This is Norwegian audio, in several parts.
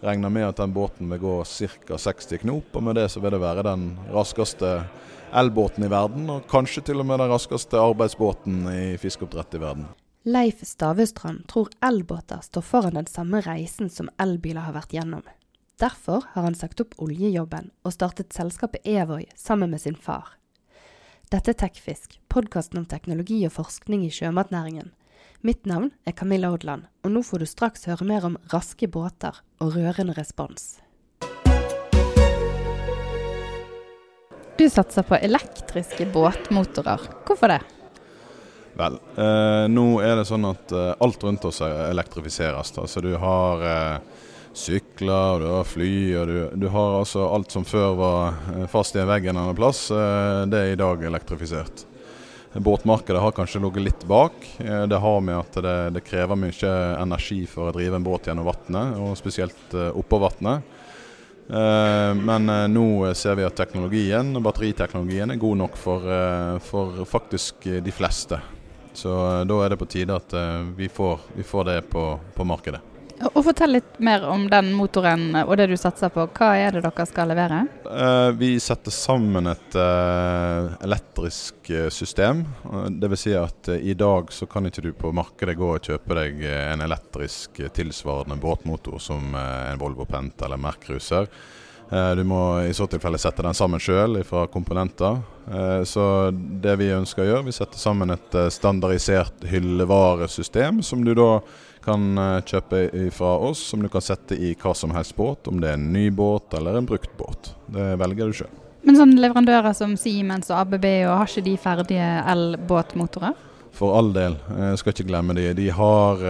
regner med at den båten vil gå ca. 60 knop, og med det så vil det være den raskeste elbåten i verden, og kanskje til og med den raskeste arbeidsbåten i fiskeoppdrett i verden. Leif Stavestrand tror elbåter står foran den samme reisen som elbiler har vært gjennom. Derfor har han sagt opp oljejobben og startet selskapet Evoy sammen med sin far. Dette er Tekfisk, podkasten om teknologi og forskning i sjømatnæringen. Mitt navn er Camilla Odland, og nå får du straks høre mer om raske båter og rørende respons. Du satser på elektriske båtmotorer. Hvorfor det? Vel, eh, nå er det sånn at eh, alt rundt oss elektrifiseres. Altså du har eh, sykler, du har fly, og du, du, har altså alt som før var eh, fast i en vegg en annen plass. Eh, det er i dag elektrifisert. Båtmarkedet har kanskje ligget litt bak. Eh, det har med at det, det, krever mye energi for å drive en båt gjennom vannet, og spesielt oppå vannet. Men nå ser vi at teknologien, batteriteknologien er god nok for, for faktisk de fleste. Så eh, da er det på tide at eh, vi får, vi får det på, på, markedet. Og Fortell litt mer om den motoren og det du satser på. Hva er det dere skal levere? Uh, vi setter sammen et elektrisk system. Dvs. Si at i dag så kan ikke du på markedet gå og kjøpe deg en elektrisk tilsvarende båtmotor som en Volvo Pent eller Mercruiser. Eh, du må i så tilfelle sette den sammen sjøl fra komponenter. Eh, så det vi ønsker å gjøre, vi setter sammen et eh, standardisert hyllevaresystem som du da kan kjøpe fra oss, som du kan sette i hva som helst båt, om det er en ny båt eller en brukt båt. Det velger du sjøl. Men sånne leverandører som Siemens og ABB, har ikke de ferdige elbåtmotorer? For all del, jeg skal ikke glemme de. De har,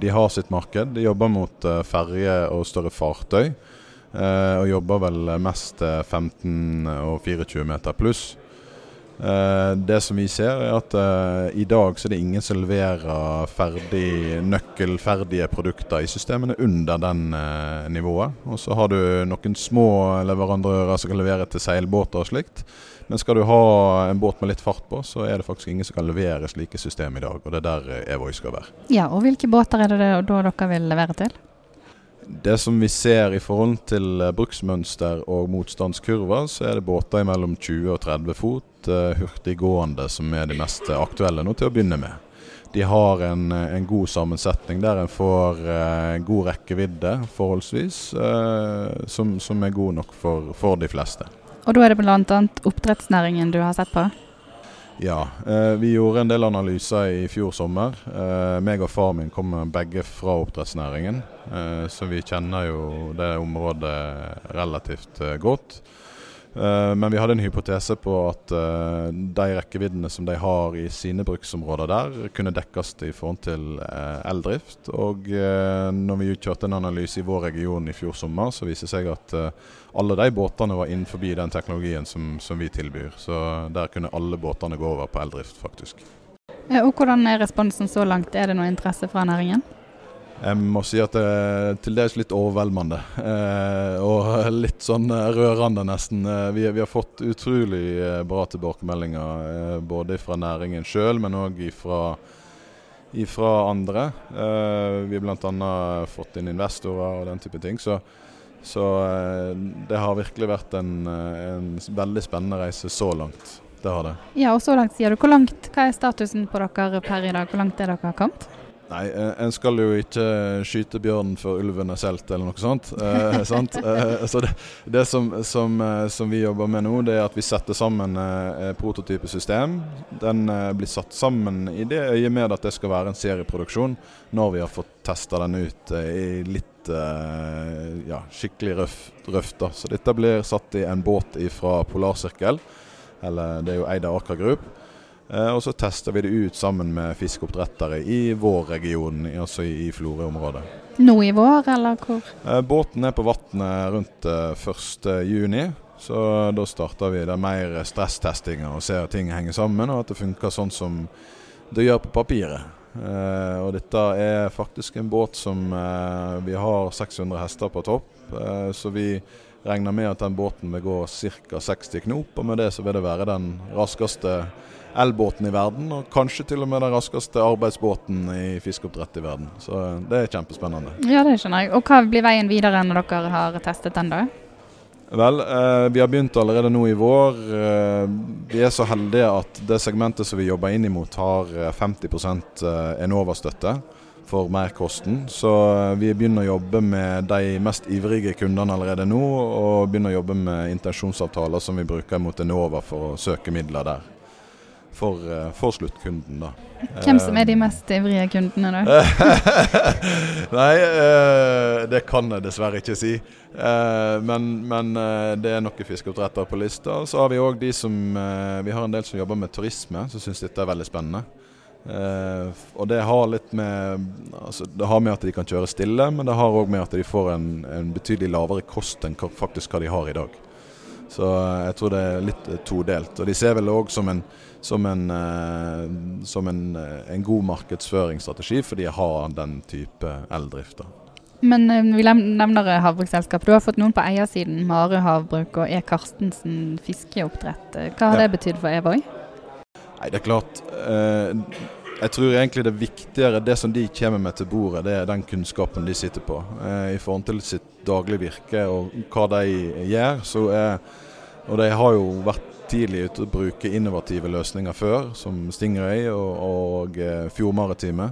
de har sitt marked. De jobber mot ferje og større fartøy. Eh, og jobber vel mest 15 og 24 meter pluss. Eh, det som vi ser, er at eh, i dag så er det ingen som leverer ferdig, nøkkelferdige produkter i systemene under den nivået. Og så har du noen små leverandører som kan levere til seilbåter og slikt. Men skal du ha en båt med litt fart på, så er det faktisk ingen som kan levere slike system i dag. Og det er der Evoy skal være. Ja, og Hvilke båter er det da dere vil levere til? Det som vi ser i forhold til eh, bruksmønster og motstandskurver, så er det båter mellom 20 og 30 fot uh, hurtiggående som er de mest aktuelle nå til å begynne med. De har en, eh, en god sammensetning der en får eh, god rekkevidde forholdsvis, eh, som, som, er god nok for, for de fleste. Og da er det bl.a. oppdrettsnæringen du har sett på? Ja, eh, vi gjorde en del analyser i fjor sommer. Eh, meg og far min kommer begge fra oppdrettsnæringen, eh, så vi kjenner jo det området relativt eh, godt. Eh, men vi hadde en hypotese på at eh, de rekkeviddene som de har i sine bruksområder der, kunne dekkes i forhold til eldrift. Og når vi kjørte en analyse i vår region i fjor sommer, så viser det seg at alle de båtene var innenfor den teknologien som, som, vi tilbyr. Så der kunne alle båtene gå over på eldrift, faktisk. Og Hvordan er responsen så langt? Er det noe interesse fra næringen? Jeg må si at det er til dels litt overveldende. Eh, og litt sånn rørende, nesten. Eh, vi, vi har fått utrolig eh, bra tilbakemeldinger. Eh, både fra næringen sjøl, men òg fra, andre. Eh, vi har bl.a. fått inn investorer og den type ting. Så så eh, det har virkelig vært en, eh, en, veldig spennende reise så langt. Det har det. Ja, og så langt sier du. Hvor langt, Hva er statusen på dere per i dag? Hvor langt er dere kommet? Nei, eh, en skal jo ikke skyte bjørnen før ulven er solgt, eller noe sånt. Eh, sant? Eh, så det, det som, som, som, vi jobber med nå, det er at vi setter sammen eh, prototypesystem. Den eh, blir satt sammen i det øyet med at det skal være en serieproduksjon når vi har fått testa den ut eh, i litt eh, ja, skikkelig røft. Røf, Så dette blir satt i en båt fra Polarsirkel, eller det er jo eid av Aker Group. Eh, og så tester vi det ut sammen med fiskeoppdrettere i vår region, altså i, Florø-området. Nå i vår, eller hvor? Eh, båten er på vannet rundt eh, 1.6. Så da starter vi det mer stresstestinger og ser at ting henger sammen, og at det funker sånn som det gjør på papiret. Eh, og dette er faktisk en båt som eh, vi har 600 hester på topp. Eh, så vi regner med at den båten vil gå ca. 60 knop, og med det så vil det være den raskeste elbåten i verden, og kanskje til og med den raskeste arbeidsbåten i fiskeoppdrett i verden. Så det er kjempespennende. Ja, det skjønner jeg. Og hva blir veien videre når dere har testet den, da? Vel, eh, vi har begynt allerede nå i vår. Eh, vi er så heldige at det segmentet som vi jobber inn imot, har 50 Enova-støtte for merkosten. Så eh, vi begynner å jobbe med de mest ivrige kundene allerede nå, og begynner å jobbe med intensjonsavtaler som vi bruker mot Enova for å søke midler der. For, eh, for sluttkunden, da. Hvem som er de mest ivrige kundene, da? Nei, det kan jeg dessverre ikke si. Men, men det er noen fiskeoppdrettere på lista. Så har vi òg de som Vi har en del som jobber med turisme, som syns dette er veldig spennende. Og det har litt med altså, Det har med at de kan kjøre stille, men det har òg med at de får en, en, betydelig lavere kost enn faktisk hva de har i dag. Så uh, jeg tror det er litt uh, todelt. Og de ser vel òg som, en, som, en, som en, en, god markedsføringsstrategi, fordi de har den type eldrift. Men vi nevner havbruksselskap. Du har fått noen på eiersiden, Mare Havbruk og E. Karstensen fiskeoppdrett. Hva har ja. det betydd for Evoy? Nei, det er klart. Eh, jeg tror egentlig det viktigere, det som de kommer med til bordet, det er den kunnskapen de sitter på. Eh, I forhold til sitt daglige virke og hva de gjør. Så er, og de har jo vært tidlig ute å bruke innovative løsninger før, som Stingray og, og eh, Fjordmaritime.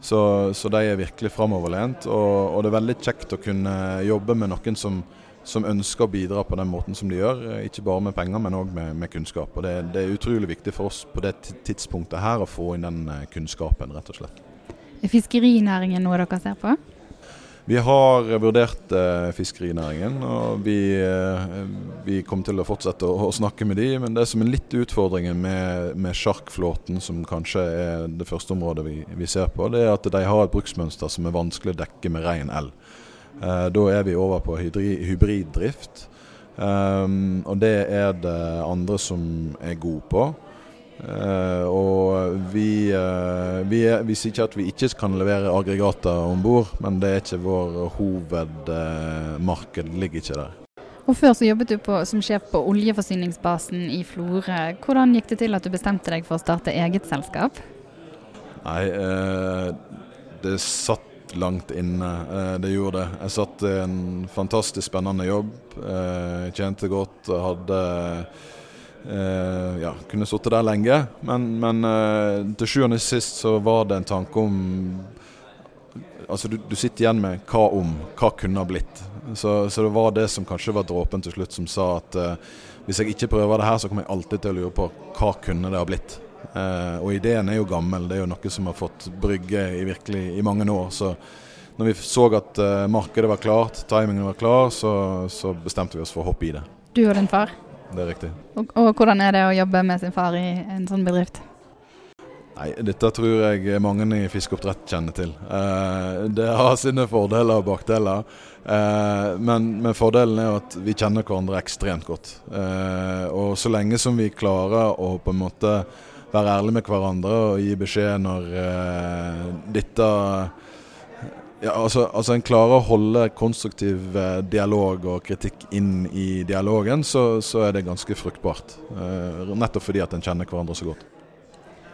Så, så, de er virkelig framoverlent. Og, og det er veldig kjekt å kunne jobbe med noen som som ønsker å bidra på den måten som de gjør. Eh, ikke bare med penger, men òg med, med, kunnskap. Og det, det, er utrolig viktig for oss på det tidspunktet her å få inn den eh, kunnskapen, rett og slett. Er fiskerinæringen noe dere ser på? Vi har vurdert eh, fiskerinæringen, og vi, eh, vi, kommer til å fortsette å, å, snakke med de, Men det som er litt utfordringen med, med sjarkflåten, som kanskje er det første området vi, vi, ser på, det er at de har et bruksmønster som er vanskelig å dekke med ren el. Eh, da er vi over på hybriddrift. Um, og det er det andre som er gode på. Uh, og vi, uh, vi, er, vi, sier ikke at vi ikke kan levere aggregater om bord, men det er ikke vår hovedmarked. Ligger ikke der. Og Før så jobbet du på, som sjef på oljeforsyningsbasen i Florø. Hvordan gikk det til at du bestemte deg for å starte eget selskap? Nei, det satt langt inne. Eh, det gjorde det. Jeg satt i en fantastisk spennende jobb. Jeg eh, tjente godt og hadde eh, ja, kunne sittet der lenge. Men, men til sjuende og sist så var det en tanke om Altså du, du, sitter igjen med hva om, hva kunne ha blitt. Så, så, det var det som kanskje var dråpen til slutt, som sa at hvis jeg ikke prøver det her, så kommer jeg alltid til å lure på hva kunne det ha blitt. Uh, og ideen er jo gammel, det er jo noe som har fått brygge i, virkelig, i mange år. Så når vi så at uh, markedet var klart, timingen var klar, så, så, bestemte vi oss for å hoppe i det. Du og din far? Det er riktig. Og, og hvordan er det å jobbe med sin far i en sånn bedrift? Nei, Dette tror jeg mange i fiskeoppdrett kjenner til. Eh, det har sine fordeler og bakdeler. Eh, men, men, fordelen er at vi kjenner hverandre ekstremt godt. Eh, og så lenge som vi klarer å på en måte være ærlige med hverandre og gi beskjed når eh, dette ja, altså, altså En klarer å holde konstruktiv uh, dialog og kritikk inn i dialogen, så, så er det ganske fruktbart. Eh, nettopp fordi at en kjenner hverandre så godt.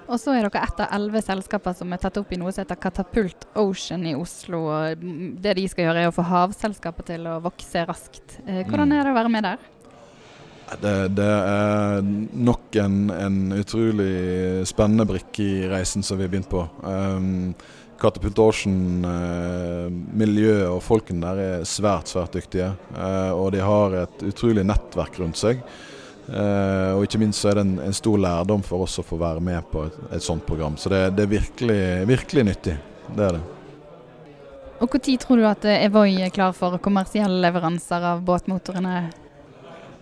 Og så er dere ett av elleve selskaper som er tatt opp i noe som heter Katapult Ocean i Oslo. og Det de skal gjøre er å få havselskapet til å vokse raskt. Hvordan mm. er det å være med der? Det, det, er nok en, en, utrolig spennende brikke i reisen som vi har begynt på. Um, Katapult Ocean, uh, miljøet og folkene der er svært, svært dyktige. Uh, og de har et utrolig nettverk rundt seg. Uh, og ikke minst så er det en, en, stor lærdom for oss å få være med på et, et sånt program. Så det, det, er virkelig, virkelig nyttig. Det er det. Og Når tror du at Evoy er klar for kommersielle leveranser av båtmotorene?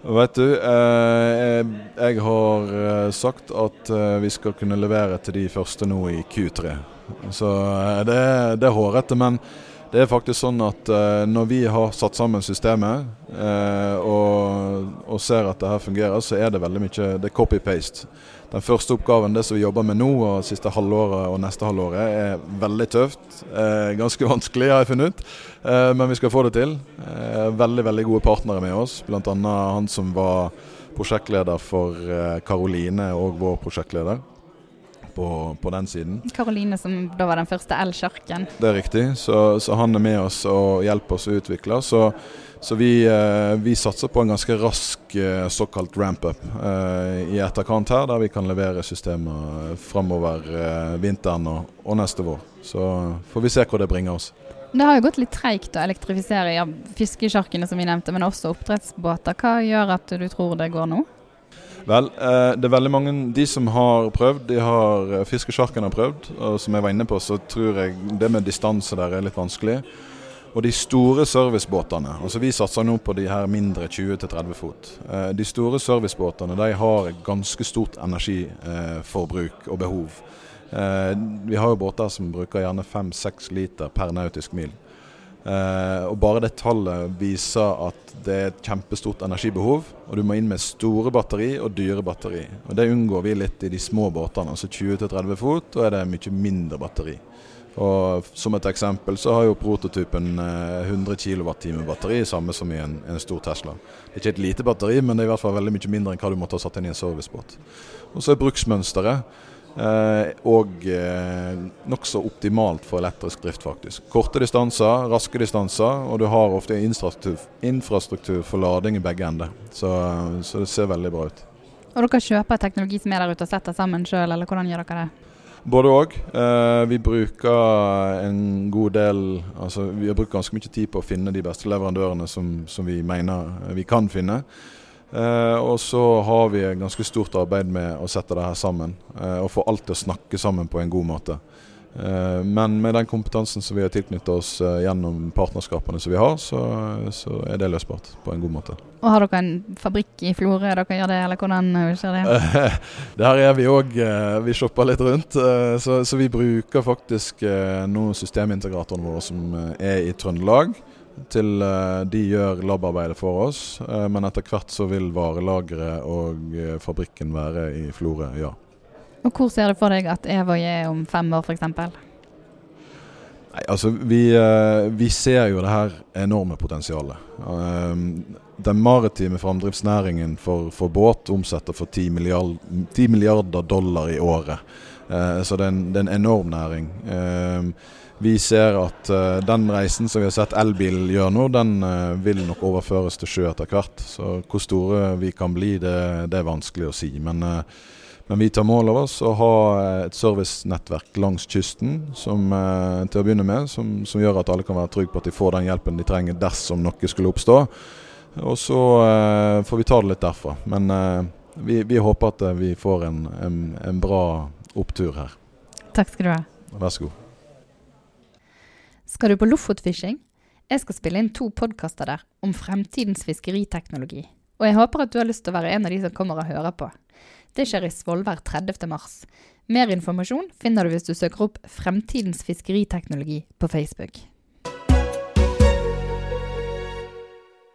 Vet du, eh, jeg har eh, sagt at eh, vi skal kunne levere til de første nå i Q3. Så det, det er hårete. Men Det er faktisk sånn at uh, når vi har satt sammen systemet uh, og, og, ser at det her fungerer, så er det veldig mye det er copy-paste. Den første oppgaven, det som vi jobber med nå og siste halvåret og neste halvåret, er veldig tøft. Uh, ganske vanskelig, har jeg funnet ut. men vi skal få det til. veldig, veldig gode partnere med oss. Bl.a. han som var prosjektleder for Karoline og vår prosjektleder på, på den siden. Karoline som da var den første elsjarken. Det er riktig, så, så, han er med oss og hjelper oss å utvikle. Så, så vi, eh, vi, satser på en ganske rask eh, såkalt ramp-up eh, i etterkant her, der vi kan levere systemer framover vinteren og, og, neste vår. Så får vi se hvor det bringer oss. Det har jo gått litt treigt å elektrifisere ja, fiskesjarkene som vi nevnte, men også oppdrettsbåter. Hva gjør at du tror det går nå? Vel, eh, det er veldig mange De som har prøvd, de har eh, Fiskesjarken har prøvd. Og som jeg var inne på, så tror jeg det med distanse der er litt vanskelig. Og de store servicebåtene, altså vi satser nå på de her mindre 20-30 fot. Eh, de store servicebåtene de har ganske stort energiforbruk og behov. Vi har jo båter som bruker gjerne 5-6 liter per nautisk mil. Uh, og Bare det tallet viser at det er et kjempestort energibehov. Og du må inn med store batteri og dyre batteri. Og Det unngår vi litt i de små båtene. altså 20-30 fot, da er det mye mindre batteri. Og Som et eksempel så har jo prototypen uh, 100 kWt batteri, samme som i en, en, stor Tesla. Det er ikke et lite batteri, men det er i hvert fall veldig mye mindre enn hva du måtte ha satt inn i en servicebåt. Og så er bruksmønsteret. Eh, og eh, nokså optimalt for elektrisk drift, faktisk. Korte distanser, raske distanser, og du har ofte infrastruktur, infrastruktur for lading i begge ender. Så, så, det ser veldig bra ut. Og dere kjøper teknologi som er der ute og setter sammen sjøl, eller hvordan gjør dere det? Både òg. Eh, vi bruker en god del Altså vi har brukt ganske mye tid på å finne de beste leverandørene som, som vi mener vi kan finne. Uh, og så har vi et ganske stort arbeid med å sette det her sammen. Uh, og få alt til å snakke sammen på en god måte. Uh, men med den kompetansen som vi har tilknyttet oss gjennom partnerskapene som vi har, så, så, er det løsbart på en god måte. Og Har dere en fabrikk i Florø dere gjør det, eller hvordan ser det? Der er vi òg. vi shopper litt rundt. Så, så, vi bruker faktisk nå systemintegratorene våre som er i Trøndelag til eh, de gjør labarbeidet for oss. Eh, men etter hvert så vil varelageret og eh, fabrikken være i Florø, ja. Og Hvor ser du for deg at Evoy er om fem år f.eks.? Nei, altså vi, vi, ser jo det her enorme potensialet. Den maritime framdriftsnæringen for, for båt omsetter for 10 milliarder, 10 milliarder dollar i året. Så det er, en, det er en enorm næring vi ser at uh, den reisen som vi har sett elbil gjøre nå, den uh, vil nok overføres til sjø etter hvert. Så hvor store vi kan bli, det, det er vanskelig å si. Men, men, vi tar mål av oss å ha et servicenettverk langs kysten som, til å begynne med, som, som, gjør at alle kan være trygge på at de får den hjelpen de trenger dersom noe skulle oppstå. Og så får vi ta det litt derfra. Men vi, vi, håper at vi får en, en, en bra opptur her. Takk skal du ha. Vær så god. Skal du på Lofotfishing? Jeg skal spille inn to podkaster der om fremtidens fiskeriteknologi. Og jeg håper at du har lyst til å være en av de som kommer og hører på. Det skjer i Svolvær 30. mars. Mer informasjon finner du hvis du søker opp Fremtidens fiskeriteknologi på Facebook.